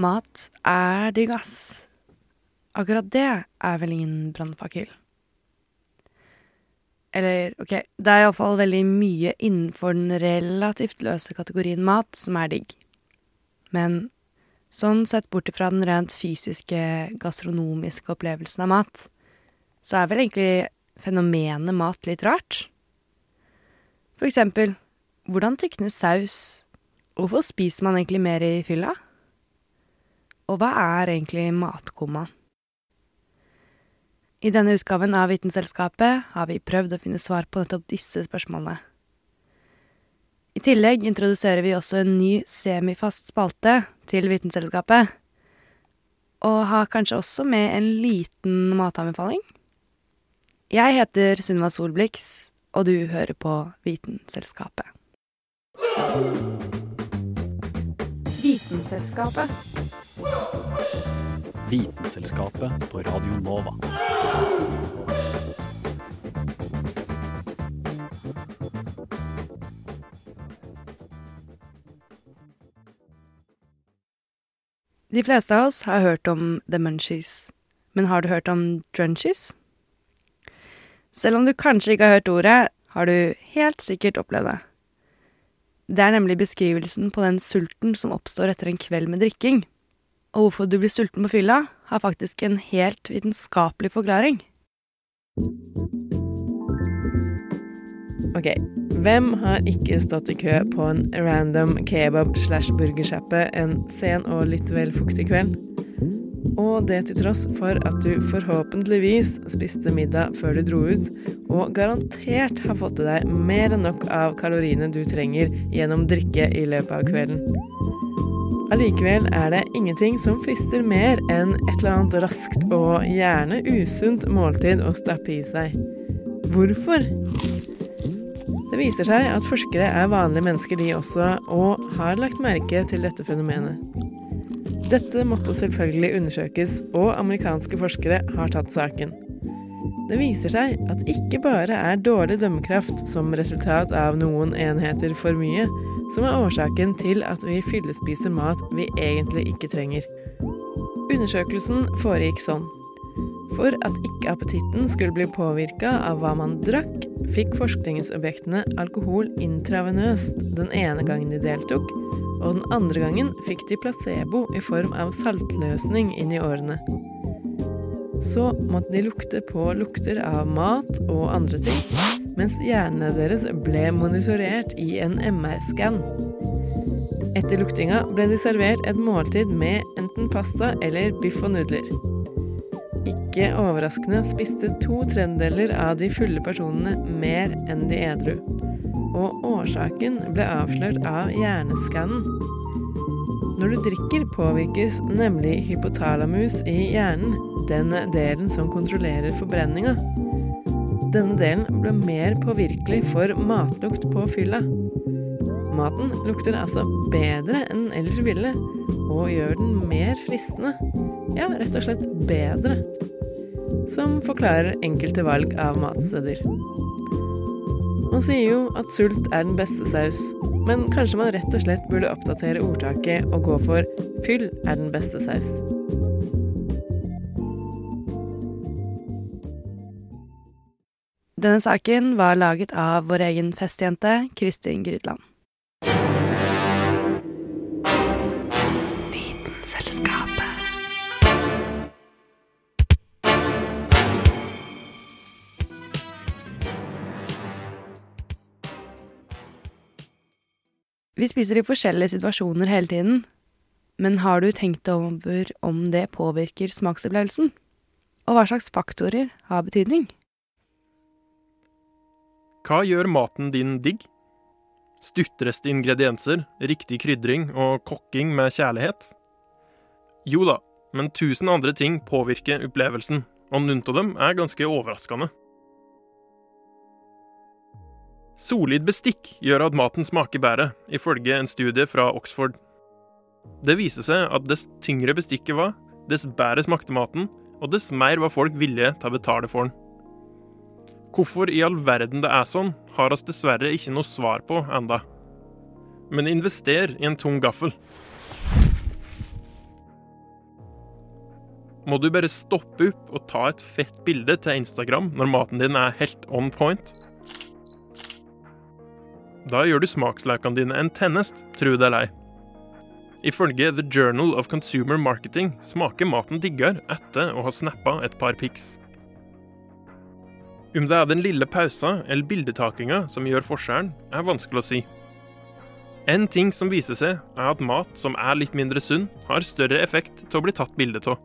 Mat er digg, ass. Akkurat det er vel ingen brannfakkel. Eller, ok, det er iallfall veldig mye innenfor den relativt løse kategorien mat som er digg. Men sånn sett bort ifra den rent fysiske, gastronomiske opplevelsen av mat, så er vel egentlig fenomenet mat litt rart. For eksempel, hvordan tykner saus? Hvorfor spiser man egentlig mer i fylla? Og hva er egentlig matkoma? I denne utgaven av Vitenselskapet har vi prøvd å finne svar på nettopp disse spørsmålene. I tillegg introduserer vi også en ny semifast spalte til Vitenselskapet, og har kanskje også med en liten matanbefaling. Jeg heter Sunniva Solblix, og du hører på Vitenselskapet. Vitenselskapet. Vitenselskapet på Radio Nova. De fleste av oss har hørt om The Munchies, men har du hørt om Drunchies? Selv om du kanskje ikke har hørt ordet, har du helt sikkert opplevd det. Det er nemlig beskrivelsen på den sulten som oppstår etter en kveld med drikking. Og hvorfor du blir sulten på fylla, har faktisk en helt vitenskapelig forklaring. Ok, hvem har ikke stått i kø på en random kebab slash burgersjappe en sen og litt vel fuktig kveld? Og det til tross for at du forhåpentligvis spiste middag før du dro ut, og garantert har fått i deg mer enn nok av kaloriene du trenger gjennom drikke i løpet av kvelden. Allikevel er det ingenting som frister mer enn et eller annet raskt og gjerne usunt måltid å stappe i seg. Hvorfor? Det viser seg at forskere er vanlige mennesker de også, og har lagt merke til dette fenomenet. Dette måtte selvfølgelig undersøkes, og amerikanske forskere har tatt saken. Det viser seg at ikke bare er dårlig dømmekraft som resultat av noen enheter for mye, som er årsaken til at vi fyllespiser mat vi egentlig ikke trenger. Undersøkelsen foregikk sånn. For at ikke appetitten skulle bli påvirka av hva man drakk, fikk forskningsobjektene alkohol intravenøst den ene gangen de deltok, og den andre gangen fikk de placebo i form av saltløsning inn i årene. Så måtte de lukte på lukter av mat og andre ting, mens hjernene deres ble monitorert i en MR-skann. Etter luktinga ble de servert et måltid med enten pasta eller biff og nudler. Ikke overraskende spiste to tredjedeler av de fulle personene mer enn de edru. Og årsaken ble avslørt av hjerneskannen. Når du drikker, påvirkes nemlig hypotalamus i hjernen, den delen som kontrollerer forbrenninga. Denne delen ble mer påvirkelig for matlukt på fylla. Maten lukter altså bedre enn den ellers ville, og gjør den mer fristende. Ja, rett og slett bedre. Som forklarer enkelte valg av matsteder. Man sier jo at sult er den beste saus, men kanskje man rett og slett burde oppdatere ordtaket og gå for 'fyll er den beste saus'. Denne saken var laget av vår egen festjente Kristin Grydland. Vi spiser i forskjellige situasjoner hele tiden, men har du tenkt over om det påvirker smaksopplevelsen? Og hva slags faktorer har betydning? Hva gjør maten din digg? Stuttreste ingredienser, riktig krydring og kokking med kjærlighet? Jo da, men tusen andre ting påvirker opplevelsen, og noen av dem er ganske overraskende. Solid bestikk gjør at maten smaker bedre, ifølge en studie fra Oxford. Det viser seg at dess tyngre bestikket var, dess bedre smakte maten, og dess mer var folk villige til å betale for den. Hvorfor i all verden det er sånn, har oss dessverre ikke noe svar på enda. Men invester i en tung gaffel. Må du bare stoppe opp og ta et fett bilde til Instagram når maten din er helt on point? Da gjør du smaksløkene dine en tennest, tru det eller ei. Ifølge The Journal of Consumer Marketing smaker maten diggere etter å ha snappa et par pics. Om det er den lille pausa eller bildetakinga som gjør forskjellen, er vanskelig å si. En ting som viser seg, er at mat som er litt mindre sunn, har større effekt til å bli tatt bilde av.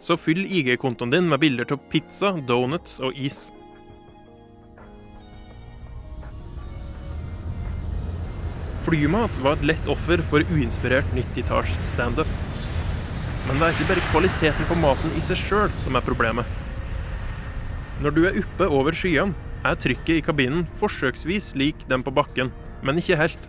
Så fyll IG-kontoen din med bilder av pizza, donuts og is. Flymat var et lett offer for uinspirert 90-talls standup. Men det er ikke bare kvaliteten på maten i seg sjøl som er problemet. Når du er oppe over skyene, er trykket i kabinen forsøksvis lik den på bakken, men ikke helt.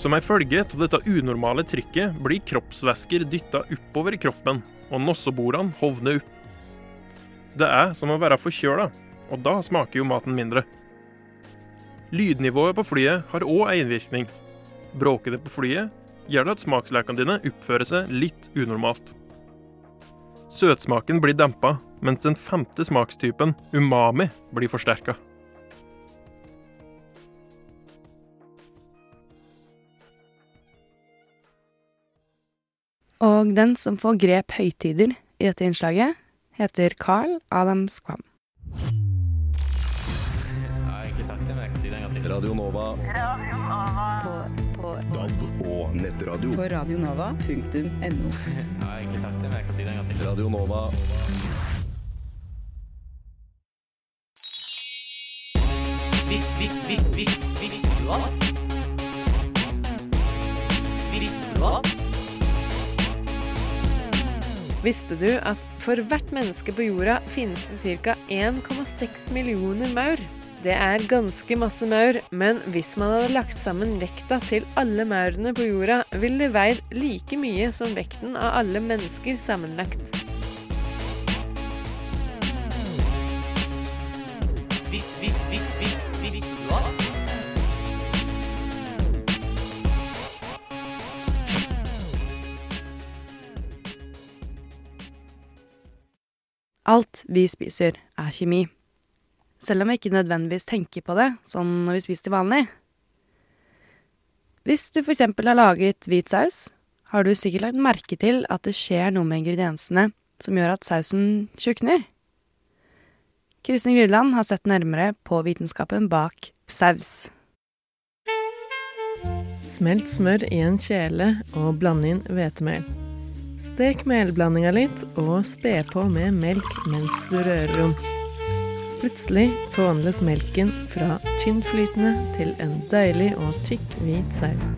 Som ei følge av dette unormale trykket blir kroppsvæsker dytta oppover kroppen, og nosseborene hovner opp. Det er som å være forkjøla, og da smaker jo maten mindre. Lydnivået på flyet har òg en innvirkning. Bråker det på flyet, gjør det at smakslekene dine oppfører seg litt unormalt. Søtsmaken blir dempa, mens den femte smakstypen, umami, blir forsterka. Og den som får grep høytider i dette innslaget, heter Carl Adam Kvam. Si det en gang til. Radio Nova. På, på, DAB og nettradio. på radionova.no. Jeg har egentlig sagt det, men jeg kan si det en gang til. Radio Nova. Vis, vis, vis, vis, visste du at? Visste du at? Visste du at for hvert menneske på jorda finnes det ca. 1,6 millioner maur? Det er ganske masse maur, men hvis man hadde lagt sammen vekta til alle maurene på jorda, ville det veid like mye som vekten av alle mennesker sammenlagt. Vis, vis, vis, vis, visste du? Alt vi spiser, er kjemi. Selv om vi ikke nødvendigvis tenker på det, sånn når vi spiser til vanlig. Hvis du eksempel har laget hvit saus, har du sikkert lagt merke til at det skjer noe med ingrediensene som gjør at sausen tjukner. Kristin Grydland har sett nærmere på vitenskapen bak saus. Smelt smør i en kjele og bland inn hvetemel. Stek melblandinga litt og spe på med melk mens du rører om. Plutselig forvandles melken fra tynnflytende til en deilig og tykk hvit saus.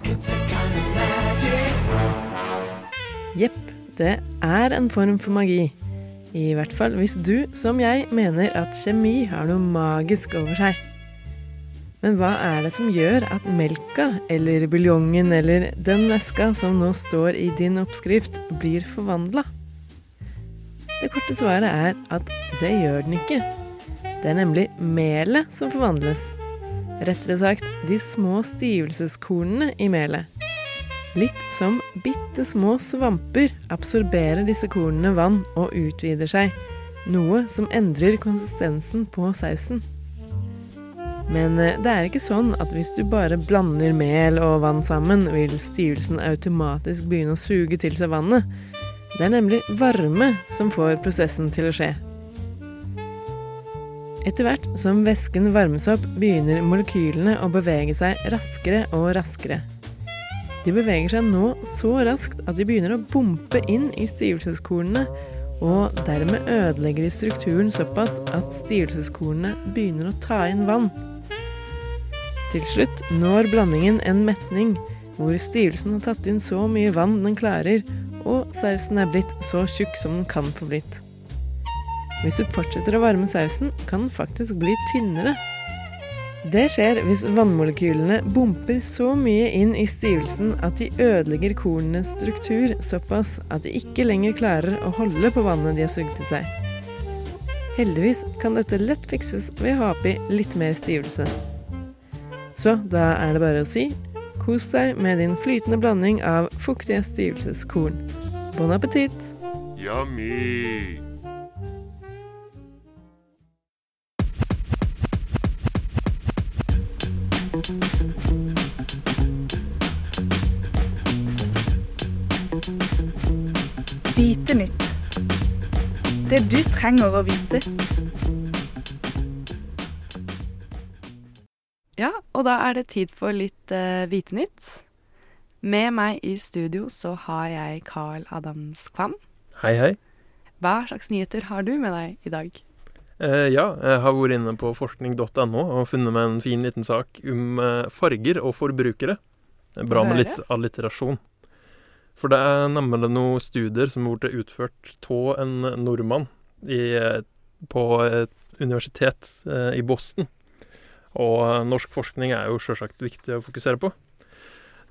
Jepp, det er en form for magi. I hvert fall hvis du, som jeg, mener at kjemi har noe magisk over seg. Men hva er det som gjør at melka, eller buljongen, eller den væska som nå står i din oppskrift, blir forvandla? Det korte svaret er at det gjør den ikke. Det er nemlig melet som forvandles. Rettere sagt de små stivelseskornene i melet. Litt som bitte små svamper absorberer disse kornene vann og utvider seg, noe som endrer konsistensen på sausen. Men eh, det er ikke sånn at hvis du bare blander mel og vann sammen, vil stivelsen automatisk begynne å suge til seg vannet. Det er nemlig varme som får prosessen til å skje. Etter hvert som væsken varmes opp, begynner molekylene å bevege seg raskere og raskere. De beveger seg nå så raskt at de begynner å bompe inn i stivelseskornene, og dermed ødelegger de strukturen såpass at stivelseskornene begynner å ta inn vann. Til slutt når blandingen en metning, hvor stivelsen har tatt inn så mye vann den klarer, og sausen er blitt så tjukk som den kan få blitt. Hvis du fortsetter å varme sausen, kan den faktisk bli tynnere. Det skjer hvis vannmolekylene bumper så mye inn i stivelsen at de ødelegger kornenes struktur såpass at de ikke lenger klarer å holde på vannet de har sugd til seg. Heldigvis kan dette lett fikses ved å ha oppi litt mer stivelse. Så da er det bare å si kos deg med din flytende blanding av fuktige stivelseskorn. Bon appétit! Yummy! Det du trenger å vite. Ja, og da er det tid for litt uh, Vitenytt. Med meg i studio så har jeg Carl Adams Kvam. Hei, hei. Hva slags nyheter har du med deg i dag? Uh, ja, jeg har vært inne på forskning.no og funnet meg en fin liten sak om uh, farger og forbrukere. Er bra med litt alliterasjon. For det er nemlig noen studier som blitt utført av en nordmann i, på et universitet eh, i Boston. Og norsk forskning er jo sjølsagt viktig å fokusere på.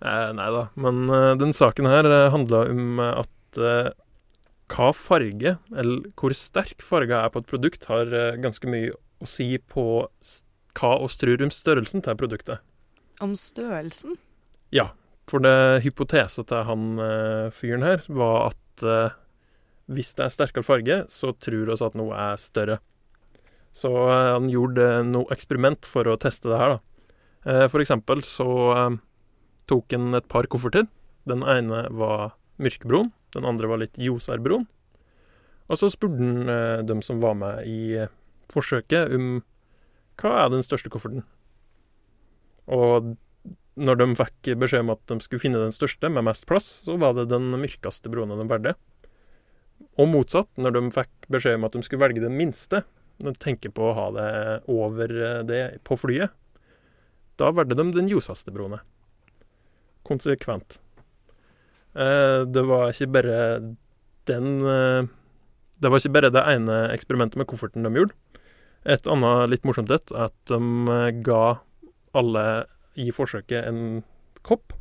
Eh, nei da, men eh, den saken her eh, handla om at eh, hva farge, eller hvor sterk farge er på et produkt, har ganske mye å si på hva oss tror om størrelsen til produktet. Om størrelsen? Ja, for det hypotese til han eh, fyren her var at eh, hvis det er sterkere farge, så tror oss at noe er større. Så eh, han gjorde noe eksperiment for å teste det her, da. For eksempel så tok han et par kofferter. Den ene var mørkebrun, den andre var litt ljosarbrun. Og så spurte han dem som var med i forsøket, om hva er den største kofferten. Og når de fikk beskjed om at de skulle finne den største med mest plass, så var det den mørkeste broen de valgte. Og motsatt, når de fikk beskjed om at de skulle velge den minste, når de tenker på å ha det over eh, det på flyet, da valgte de den ljuseste broene. Konsekvent. Eh, det var ikke bare den eh, Det var ikke bare det ene eksperimentet med kofferten de gjorde. Et annet litt morsomt et at de ga alle i forsøket en kopp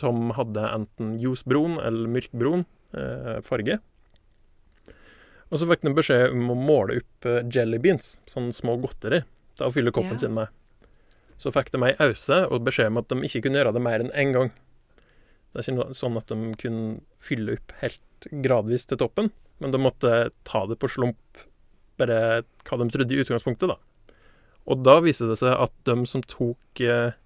som hadde enten ljusbrun eller mørkbrun eh, farge. Og så fikk de beskjed om å måle opp jellybeans, jelly beans, sånne små godteri, til å fylle koppen Ja. sin med. Så fikk de ei ause og beskjed om at de ikke kunne gjøre det mer enn én gang. Det er ikke sånn at de kunne fylle opp helt gradvis til toppen, men de måtte ta det på slump, bare hva de trodde i utgangspunktet, da. Og da viste det seg at de som tok eh,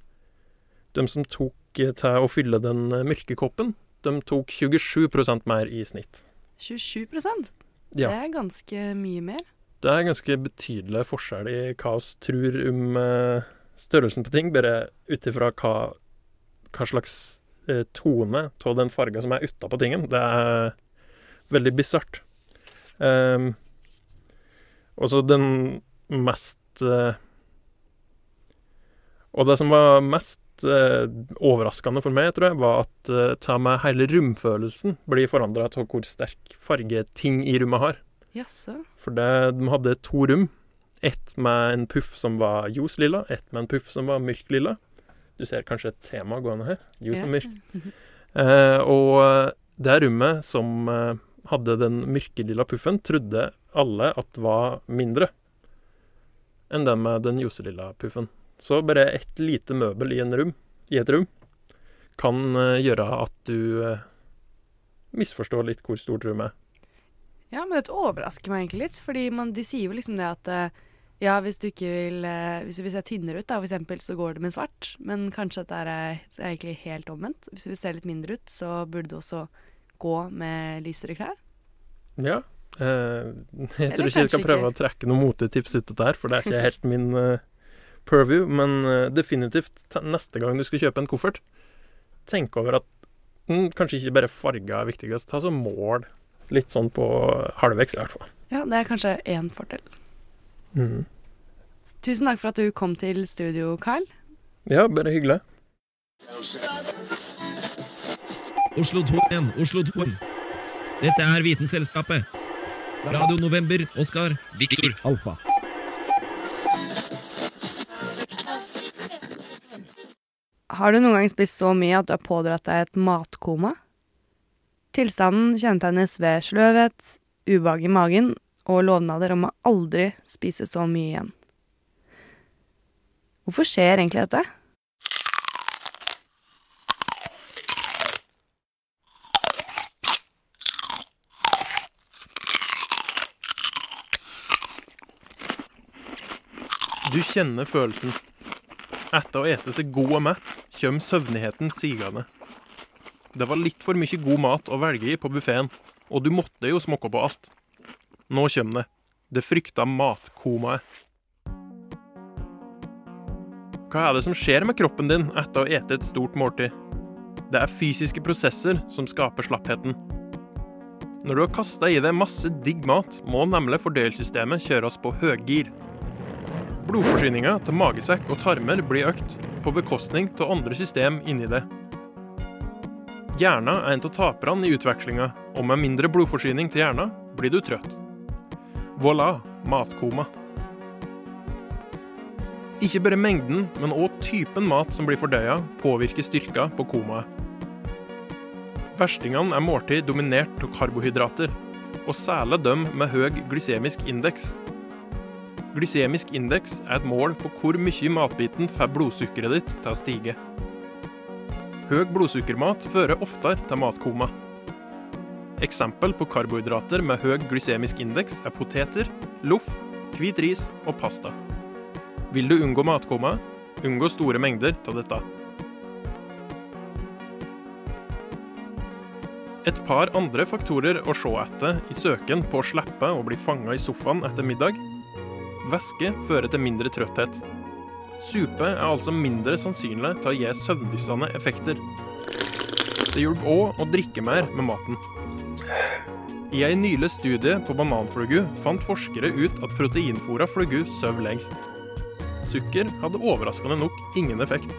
De som tok eh, til å fylle den melkekoppen, de tok 27% mer i snitt. 27% Ja. Det er ganske mye mer. Det er ganske betydelig forskjell i hva vi tror om eh, størrelsen på ting, bare ut ifra hva, hva slags eh, tone av den farga som er utapå tingen. Det er veldig bisart. Um, og så den mest eh, Og det som var mest eh, overraskende for meg, tror jeg, var at uh, ta med hele romfølelsen blir forandra av hvor sterk farge ting i rommet har. Jaså. For det, de hadde to rom. Ett med en puff som var ljoslilla, ett med en puff som var mørklilla. Du ser kanskje et tema gående her. Ljos og mørk. Eh, og det rommet som eh, hadde den mørkelilla puffen, trodde alle at var mindre enn den med den ljoselilla puffen. Så bare ett lite møbel i, en rom, i et rom kan eh, gjøre at du eh, misforstår litt hvor stort rommet er. Ja, men dette overrasker meg egentlig litt, fordi man, de sier jo liksom det at eh, ja, hvis du ikke vil Hvis du vil se tynnere ut, da, for eksempel, så går det med svart. Men kanskje dette er, eh, er egentlig helt omvendt. Hvis du vil se litt mindre ut, så burde du også gå med lysere klær. Ja. Eh, jeg Eller tror ikke jeg skal prøve ikke. å trekke noen motetips ut av det her, for det er ikke helt min purview. Men eh, definitivt neste gang du skal kjøpe en koffert, tenk over at mm, kanskje ikke bare farger er viktigst. Ta så mål litt sånn på halvveis, i hvert fall. Ja, det er kanskje én fordel. Mm. Tusen takk for at du kom til studio, Carl. Ja, bare hyggelig. Oslo 2 igjen, Oslo 2. Dette er Vitenselskapet. Radio November, Oskar, Viktor, Alfa. Har du noen gang spist så mye at du har pådratt deg et matkoma? Tilstanden kjennetegnes ved sløvhet, ubehag i magen og lovnader om å aldri spise så mye igjen. Hvorfor skjer egentlig dette? Du kjenner følelsen. Etter å ete seg god og mett, kjem søvnigheten sigende. Det var litt for mye god mat å velge i på buffeen, og du måtte jo smokke på alt. Nå kjem det. Det frykta matkomaet. Hva er det som skjer med kroppen din etter å ete et stort måltid? Det er fysiske prosesser som skaper slappheten. Når du har kasta i deg masse digg mat, må nemlig fordøyelsessystemet kjøres på høggir. Blodforsyninga til magesekk og tarmer blir økt, på bekostning av andre system inni det. Hjerna er en av taperne i utvekslinga, og med mindre blodforsyning til hjerna blir du trøtt. Voilà matkoma. Ikke bare mengden, men òg typen mat som blir fordøya, påvirker styrka på komaet. Verstingene er måltid dominert av karbohydrater, og særlig dem med høy glysemisk indeks. Glysemisk indeks er et mål på hvor mye matbiten får blodsukkeret ditt til å stige. Høy blodsukkermat fører oftere til matkoma. Eksempel på karbohydrater med høy glysemisk indeks er poteter, loff, hvit ris og pasta. Vil du unngå matkoma, unngå store mengder av dette. Et par andre faktorer å se etter i søken på å slippe å bli fanga i sofaen etter middag. Væske fører til mindre trøtthet. Supe er altså mindre sannsynlig til å gi søvndyssende effekter. Det hjalp òg å drikke mer med maten. I en nylig studie på bananflugu fant forskere ut at proteinfora flugu sover lengst. Sukker hadde overraskende nok ingen effekt.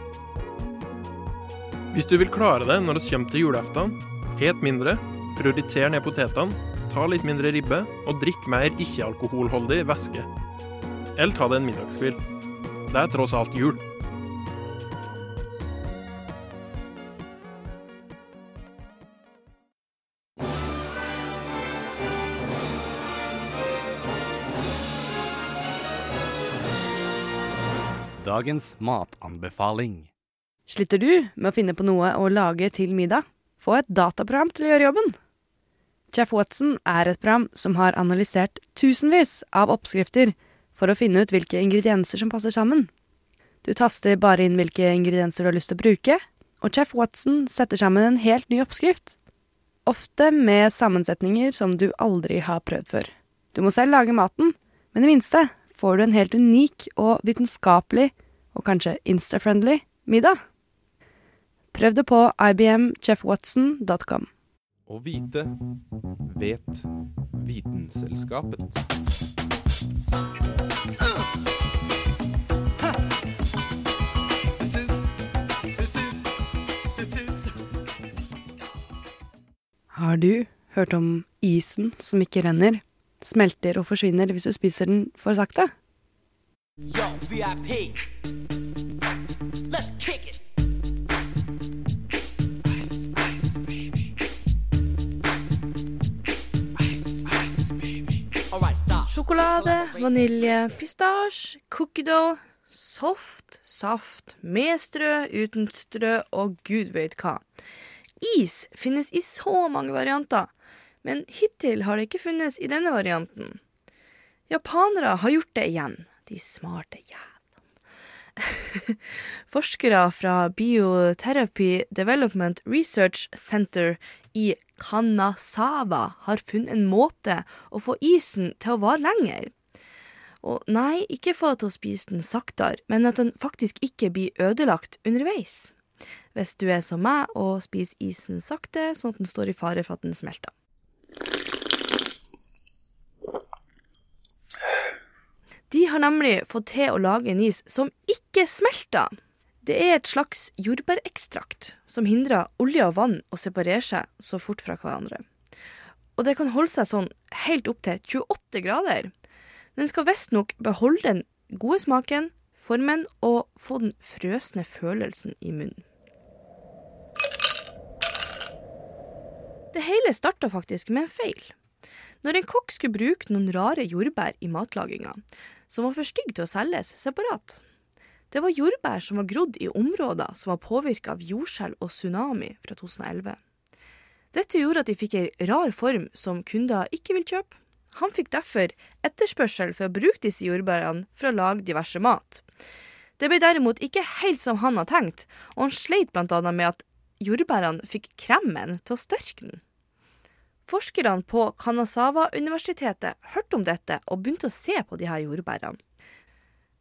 Hvis du vil klare det når det kommer til julaften, et mindre, prioriter ned potetene, ta litt mindre ribbe og drikk mer ikke-alkoholholdig væske. Eller ta deg en middagskvil. Det er tross alt jul. Dagens matanbefaling. Sliter du med å finne på noe å lage til middag? Få et dataprogram til å gjøre jobben. Chef Watson er et program som har analysert tusenvis av oppskrifter for å finne ut hvilke ingredienser som passer sammen. Du taster bare inn hvilke ingredienser du har lyst til å bruke, og Chef Watson setter sammen en helt ny oppskrift. Ofte med sammensetninger som du aldri har prøvd før. Du må selv lage maten, men i minste får du en helt unik og vitenskapelig, og kanskje insta-friendly, middag. Prøv det på ibmchefwatson.com. Å vite vet Vitenselskapet. Har du hørt om isen som ikke renner, smelter og forsvinner hvis du spiser den for sakte? Yo, VIP. Let's kick it. Ice, ice, baby. Ice, ice, baby. All right, stop. Sjokolade, vanilje, pistasje, cookie dough, soft, saft, med strø, uten strø og gud vet hva. Is finnes i så mange varianter, men hittil har det ikke funnes i denne varianten. Japanere har gjort det igjen, de smarte jævlene. Forskere fra Biotherapy Development Research Center i Kanazawa har funnet en måte å få isen til å vare lenger. Og nei, ikke få til å spise den saktere, men at den faktisk ikke blir ødelagt underveis. Hvis du er som meg og spiser isen sakte, sånn at den står i fare for at den smelter. De har nemlig fått til å lage en is som ikke smelter. Det er et slags jordbærekstrakt som hindrer olje og vann å separere seg så fort fra hverandre. Og det kan holde seg sånn helt opp til 28 grader. Den skal visstnok beholde den gode smaken, formen og få den frøsne følelsen i munnen. Det hele starta faktisk med en feil. Når en kokk skulle bruke noen rare jordbær i matlaginga, som var for stygge til å selges separat. Det var jordbær som var grodd i områder som var påvirka av jordskjelv og tsunami fra 2011. Dette gjorde at de fikk ei rar form som kunder ikke vil kjøpe. Han fikk derfor etterspørsel for å bruke disse jordbærene for å lage diverse mat. Det ble derimot ikke helt som han hadde tenkt, og han sleit annet med at jordbærene fikk kremen til å størkne. Forskerne på Kanazawa-universitetet hørte om dette og begynte å se på de her jordbærene.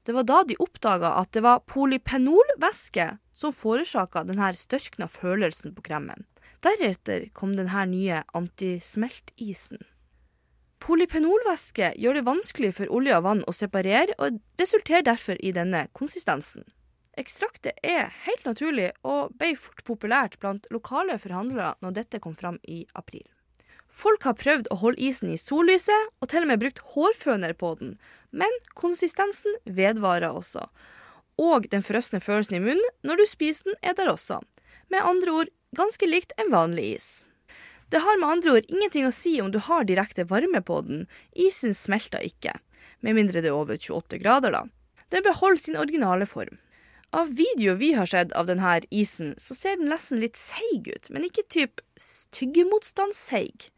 Det var da de oppdaga at det var polypenolvæske som forårsaka denne størkna følelsen på kremen. Deretter kom denne nye antismeltisen. Polypenolvæske gjør det vanskelig for olje og vann å separere, og resulterer derfor i denne konsistensen. Ekstraktet er helt naturlig og ble fort populært blant lokale forhandlere når dette kom fram i april. Folk har prøvd å holde isen i sollyset, og til og med brukt hårføner på den, men konsistensen vedvarer også. Og den frosne følelsen i munnen når du spiser den, er der også. Med andre ord ganske likt en vanlig is. Det har med andre ord ingenting å si om du har direkte varme på den, isen smelter ikke. Med mindre det er over 28 grader, da. Den beholder sin originale form. Av videoer vi har sett av denne isen, så ser den nesten litt seig ut, men ikke typ tyggemotstandsseig.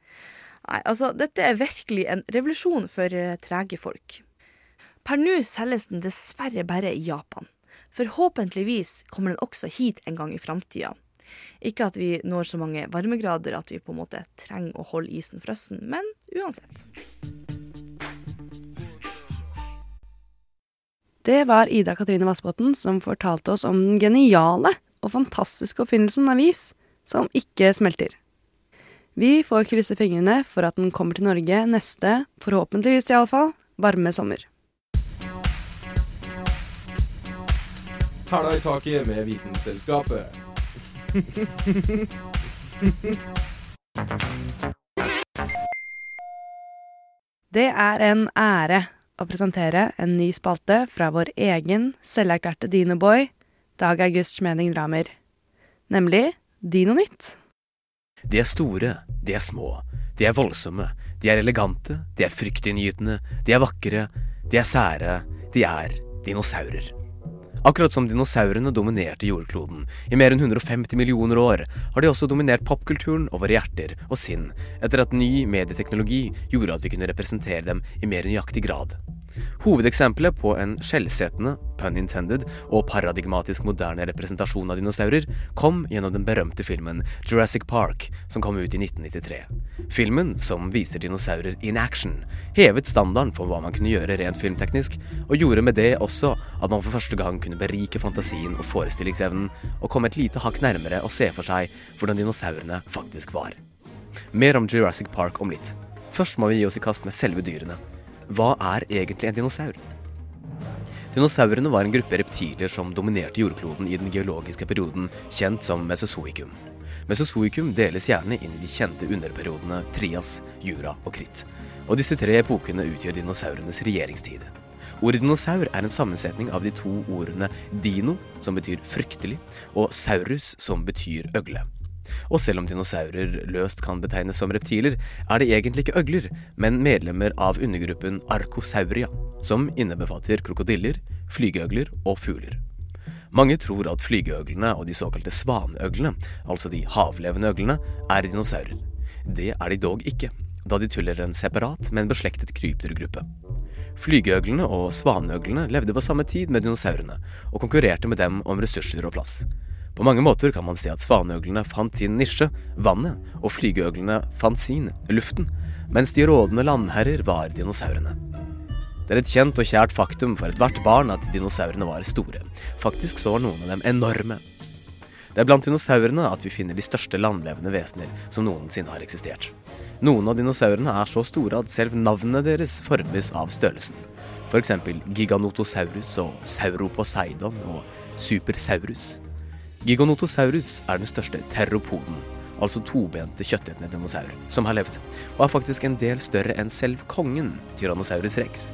Nei, altså, dette er virkelig en revolusjon for uh, trege folk. Per nå selges den dessverre bare i Japan. Forhåpentligvis kommer den også hit en gang i framtida. Ikke at vi når så mange varmegrader at vi på en måte trenger å holde isen frossen, men uansett. Det var Ida Katrine Vassbotn som fortalte oss om den geniale og fantastiske oppfinnelsen av is som ikke smelter. Vi får krysse fingrene for at den kommer til Norge neste, forhåpentligvis iallfall, varme sommer. Hæla i taket med Vitenselskapet. Det er en ære å presentere en ny spalte fra vår egen selverklærte dinoboy, Dag August Schmening Dramer. Nemlig Dino Nytt. De er store, de er små, de er voldsomme, de er elegante, de er fryktinngytende, de er vakre, de er sære, de er dinosaurer. Akkurat som dinosaurene dominerte jordkloden i mer enn 150 millioner år, har de også dominert popkulturen og våre hjerter og sinn, etter at ny medieteknologi gjorde at vi kunne representere dem i mer nøyaktig grad. Hovedeksempelet på en skjellsettende, pun intended, og paradigmatisk moderne representasjon av dinosaurer kom gjennom den berømte filmen Jurassic Park, som kom ut i 1993. Filmen, som viser dinosaurer in action, hevet standarden for hva man kunne gjøre rent filmteknisk, og gjorde med det også at man for første gang kunne berike fantasien og forestillingsevnen, og komme et lite hakk nærmere å se for seg hvordan dinosaurene faktisk var. Mer om Jurassic Park om litt. Først må vi gi oss i kast med selve dyrene. Hva er egentlig en dinosaur? Dinosaurene var en gruppe reptiler som dominerte jordkloden i den geologiske perioden kjent som mesozoikum. Mesozoikum deles gjerne inn i de kjente underperiodene Trias, Jura og Kritt. Og disse tre epokene utgjør dinosaurenes regjeringstid. Ordet dinosaur er en sammensetning av de to ordene dino, som betyr fryktelig, og saurus, som betyr øgle. Og selv om dinosaurer løst kan betegnes som reptiler, er det egentlig ikke øgler, men medlemmer av undergruppen arcosauria, som innebefatter krokodiller, flygeøgler og fugler. Mange tror at flygeøglene og de såkalte svaneøglene, altså de havlevende øglene, er dinosaurer. Det er de dog ikke, da de tuller en separat, men beslektet krypdyrgruppe. Flygeøglene og svaneøglene levde på samme tid med dinosaurene, og konkurrerte med dem om ressurser og plass. På mange måter kan man si at svaneøglene fant sin nisje, vannet, og flygeøglene fant sin, luften, mens de rådende landherrer var dinosaurene. Det er et kjent og kjært faktum for ethvert barn at dinosaurene var store. Faktisk så var noen av dem enorme. Det er blant dinosaurene at vi finner de største landlevende vesener som noensinne har eksistert. Noen av dinosaurene er så store at selv navnene deres formes av størrelsen. F.eks. Giganotosaurus og Sauroposeidon og Supersaurus. Giganotosaurus er den største terropoden, altså tobente kjøttetende dinosaur, som har levd, og er faktisk en del større enn selv kongen, Tyrannosaurus rex.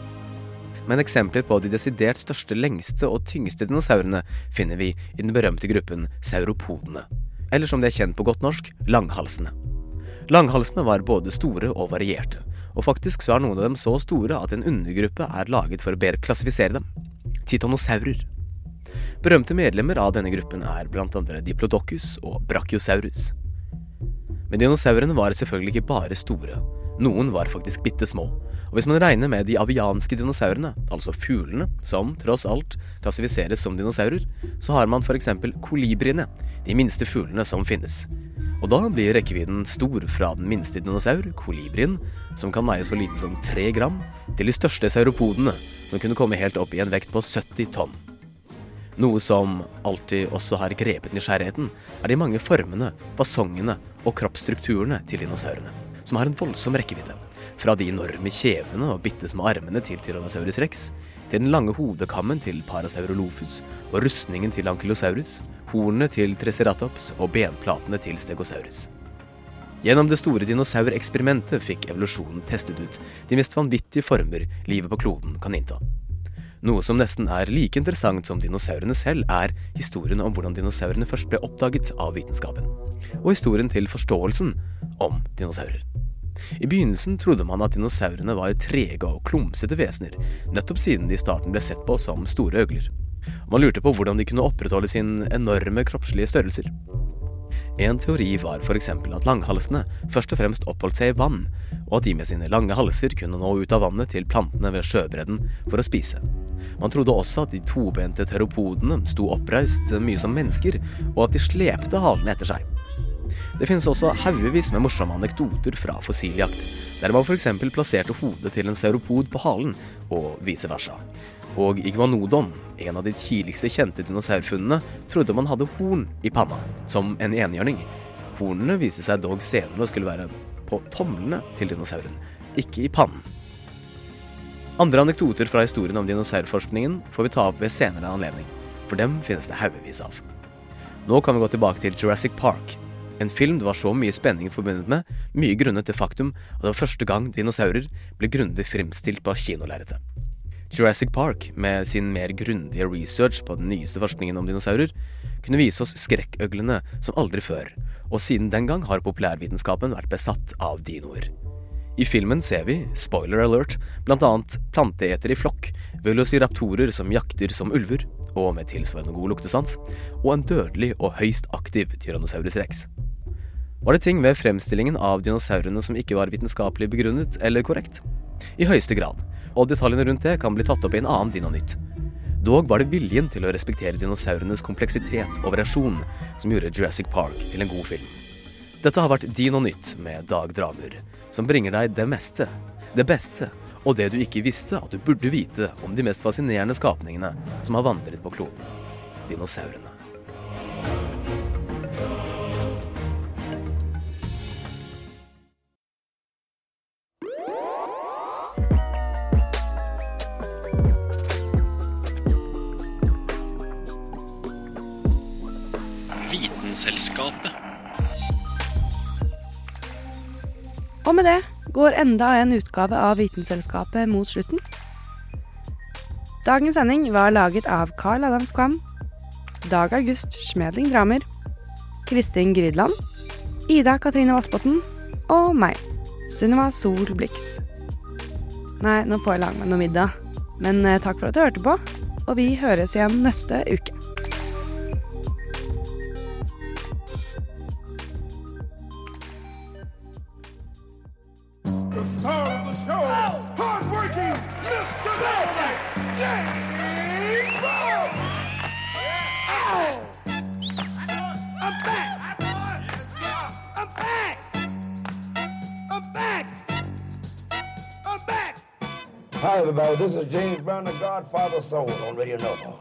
Men eksempler på de desidert største, lengste og tyngste dinosaurene finner vi i den berømte gruppen sauropodene, eller som de er kjent på godt norsk, langhalsene. Langhalsene var både store og varierte, og faktisk så er noen av dem så store at en undergruppe er laget for å bedre klassifisere dem. Titanosaurer. Berømte medlemmer av denne gruppen er andre Diplodocus og Brachiosaurus. Men dinosaurene var selvfølgelig ikke bare store. Noen var faktisk bitte små. Og hvis man regner med de avianske dinosaurene, altså fuglene, som tross alt klassifiseres som dinosaurer, så har man f.eks. kolibriene, de minste fuglene som finnes. Og da blir rekkevidden stor fra den minste dinosaur, kolibrien, som kan veie så lite som tre gram, til de største sauropodene, som kunne komme helt opp i en vekt på 70 tonn. Noe som alltid også har grepet nysgjerrigheten, er de mange formene, fasongene og kroppsstrukturene til dinosaurene, som har en voldsom rekkevidde. Fra de enorme kjevene og bitte små armene til Tyrannosaurus rex, til den lange hodekammen til Parasaurolophus og rustningen til Ankylosaurus, hornene til Triceratops og benplatene til Stegosaurus. Gjennom det store dinosaureksperimentet fikk evolusjonen testet ut de mest vanvittige former livet på kloden kan innta. Noe som nesten er like interessant som dinosaurene selv, er historien om hvordan dinosaurene først ble oppdaget av vitenskapen, og historien til forståelsen om dinosaurer. I begynnelsen trodde man at dinosaurene var trege og klumsete vesener, nettopp siden de i starten ble sett på som store øgler. Man lurte på hvordan de kunne opprettholde sin enorme kroppslige størrelser. En teori var f.eks. at langhalsene først og fremst oppholdt seg i vann, og at de med sine lange halser kunne nå ut av vannet til plantene ved sjøbredden for å spise. Man trodde også at de tobente teropodene sto oppreist mye som mennesker, og at de slepte halene etter seg. Det finnes også haugevis med morsomme anekdoter fra fossiljakt, der man f.eks. plasserte hodet til en sauropod på halen, og vice versa. Og iguanodon, en av de tidligste kjente dinosaurfunnene, trodde man hadde horn i panna, som en enhjørning. Hornene viste seg dog senere å skulle være på tomlene til dinosauren, ikke i pannen. Andre anekdoter fra historien om dinosaurforskningen får vi ta opp ved senere anledning, for dem finnes det haugevis av. Nå kan vi gå tilbake til Jurassic Park, en film det var så mye spenning forbundet med, mye grunnet det faktum at det var første gang dinosaurer ble grundig fremstilt på kinolerretet. Jurassic Park, med sin mer grundige research på den nyeste forskningen om dinosaurer, kunne vise oss skrekkøglene som aldri før, og siden den gang har populærvitenskapen vært besatt av dinoer. I filmen ser vi, spoiler alert, blant annet planteetere i flokk, velociraptorer som jakter som ulver, og med tilsvarende god luktesans, og en dødelig og høyst aktiv Tyrannosaurus rex. Var det ting ved fremstillingen av dinosaurene som ikke var vitenskapelig begrunnet eller korrekt? I høyeste grad, og detaljene rundt det kan bli tatt opp i en annen Dinonytt. Dog var det viljen til å respektere dinosaurenes kompleksitet og variasjon som gjorde Jurassic Park til en god film. Dette har vært Dino Nytt med Dag Dramur, som bringer deg det meste, det beste og det du ikke visste at du burde vite om de mest fascinerende skapningene som har vandret på kloden dinosaurene. Vitenselskapet. Og med det går enda en utgave av Vitenselskapet mot slutten. Dagens sending var laget av Carl Adams Kvam, Dag August Schmedling Dramer, Kristin Grydland, Ida Katrine Vassbotn og meg, Sunniva Sol Blix. Nei, nå får jeg lage meg noe middag. Men eh, takk for at du hørte på, og vi høres igjen neste uke. Everybody. This is James Brown, the Godfather Soul on Radio Nova.